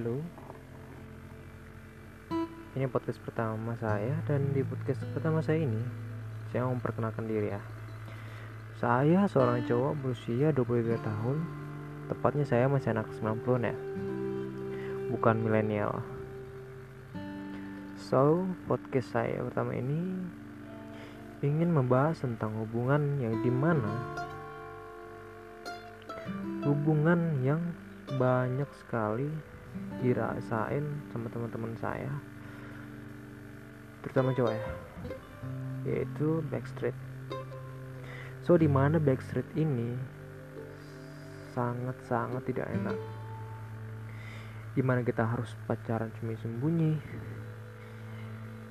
Halo. Ini podcast pertama saya Dan di podcast pertama saya ini Saya mau memperkenalkan diri ya. Saya seorang cowok berusia 23 tahun. Tepatnya saya masih anak 90 ya. Bukan milenial. So, podcast saya pertama ini ingin membahas tentang hubungan yang di mana hubungan yang banyak sekali dirasain sama teman-teman saya terutama cowok ya yaitu backstreet. So di mana backstreet ini sangat-sangat tidak enak. Di mana kita harus pacaran sembunyi-sembunyi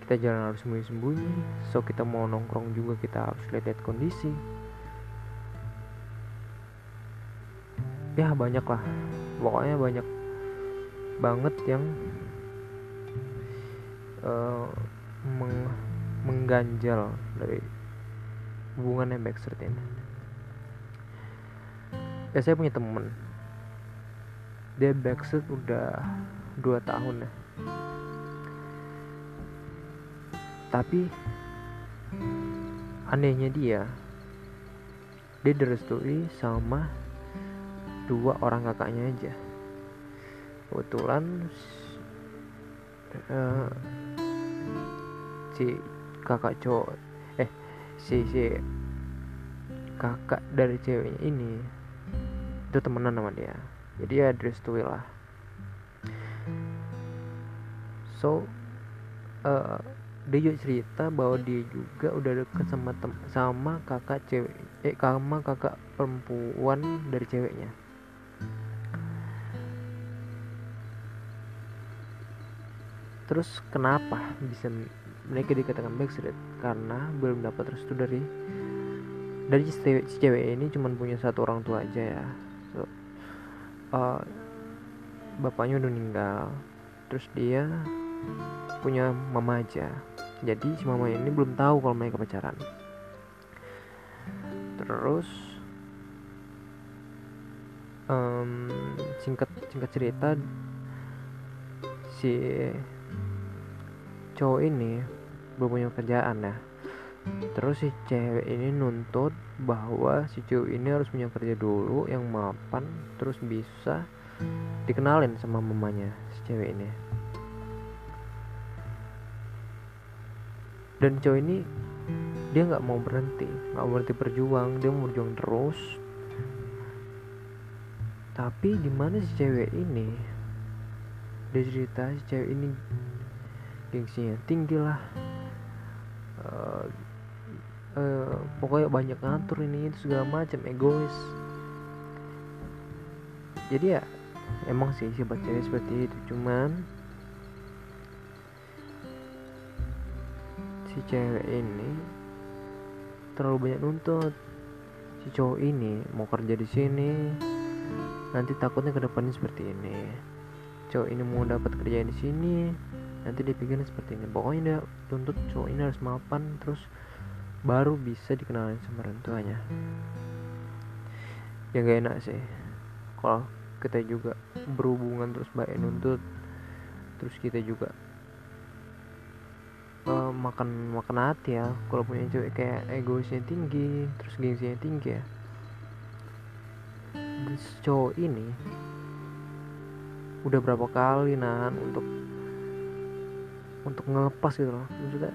kita jalan harus sembunyi-sembunyi so kita mau nongkrong juga kita harus lihat-lihat kondisi. Ya banyak lah pokoknya banyak banget yang uh, meng mengganjal dari hubungan yang backstreet ini. Ya saya punya temen. Dia backstreet udah dua tahun ya. Tapi anehnya dia dia direstui sama dua orang kakaknya aja kebetulan uh, si kakak cowok eh si si kakak dari ceweknya ini itu temenan sama dia. Jadi ya direstui lah. So uh, dia juga cerita bahwa dia juga udah deket sama tem sama kakak cewek eh sama kakak perempuan dari ceweknya Terus kenapa bisa mereka dikatakan backstreet? Karena belum dapat restu dari dari si cewek, ini cuma punya satu orang tua aja ya. So, uh, bapaknya udah meninggal. Terus dia punya mama aja. Jadi si mama ini belum tahu kalau mereka pacaran. Terus um, singkat singkat cerita si cowok ini belum punya kerjaan ya. Terus si cewek ini nuntut bahwa si cowok ini harus punya kerja dulu yang mapan terus bisa dikenalin sama mamanya si cewek ini. Dan cowok ini dia nggak mau berhenti nggak mau berhenti berjuang dia mau berjuang terus. Tapi di mana si cewek ini? Dia cerita si cewek ini gengsinya tinggi lah. Uh, uh, pokoknya banyak ngatur ini itu segala macam egois. Jadi ya emang sih si cewek seperti itu cuman si cewek ini terlalu banyak nuntut. Si cowok ini mau kerja di sini nanti takutnya ke depannya seperti ini. Cowok ini mau dapat kerja di sini nanti dia pikirnya seperti ini. Pokoknya dia tuntut cowok ini harus mapan terus baru bisa dikenalin sama orang tuanya. Ya gak enak sih. Kalau kita juga berhubungan terus baik nuntut terus kita juga uh, makan makan hati ya. Kalau punya cewek kayak egoisnya tinggi terus gengsinya tinggi ya. Terus cowok ini udah berapa kali nahan untuk untuk ngelepas gitu loh. Maksudnya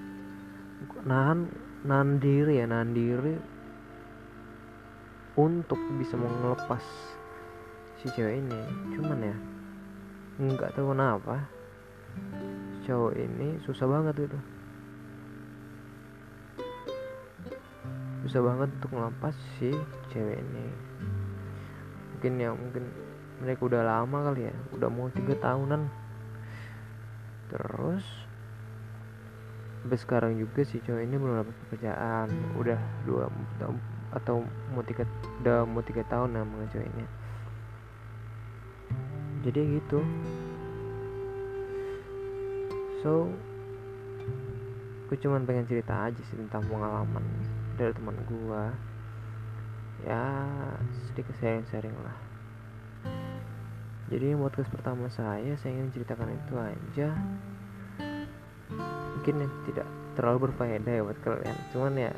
nahan nahan diri ya nahan diri untuk bisa mau ngelepas si cewek ini. Cuman ya nggak tahu kenapa cowok ini susah banget gitu. Susah banget untuk ngelepas si cewek ini. Mungkin ya mungkin mereka udah lama kali ya udah mau tiga tahunan. Terus sampai sekarang juga si cowok ini belum dapat pekerjaan. Udah dua atau mau tiga udah mau tiga tahun dengan cowoknya jadi gitu. So gue cuman pengen cerita aja sih tentang pengalaman dari teman gue ya sedikit sharing-sharing lah. Jadi podcast pertama saya saya ingin ceritakan itu aja mungkin ya, tidak terlalu berfaedah ya buat kalian. Cuman ya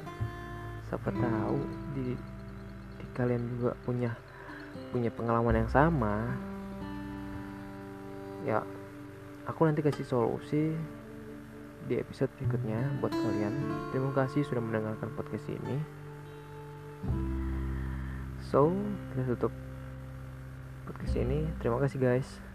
siapa tahu di, di kalian juga punya punya pengalaman yang sama. Ya aku nanti kasih solusi di episode berikutnya buat kalian. Terima kasih sudah mendengarkan podcast ini. So kita tutup podcast ini. Terima kasih guys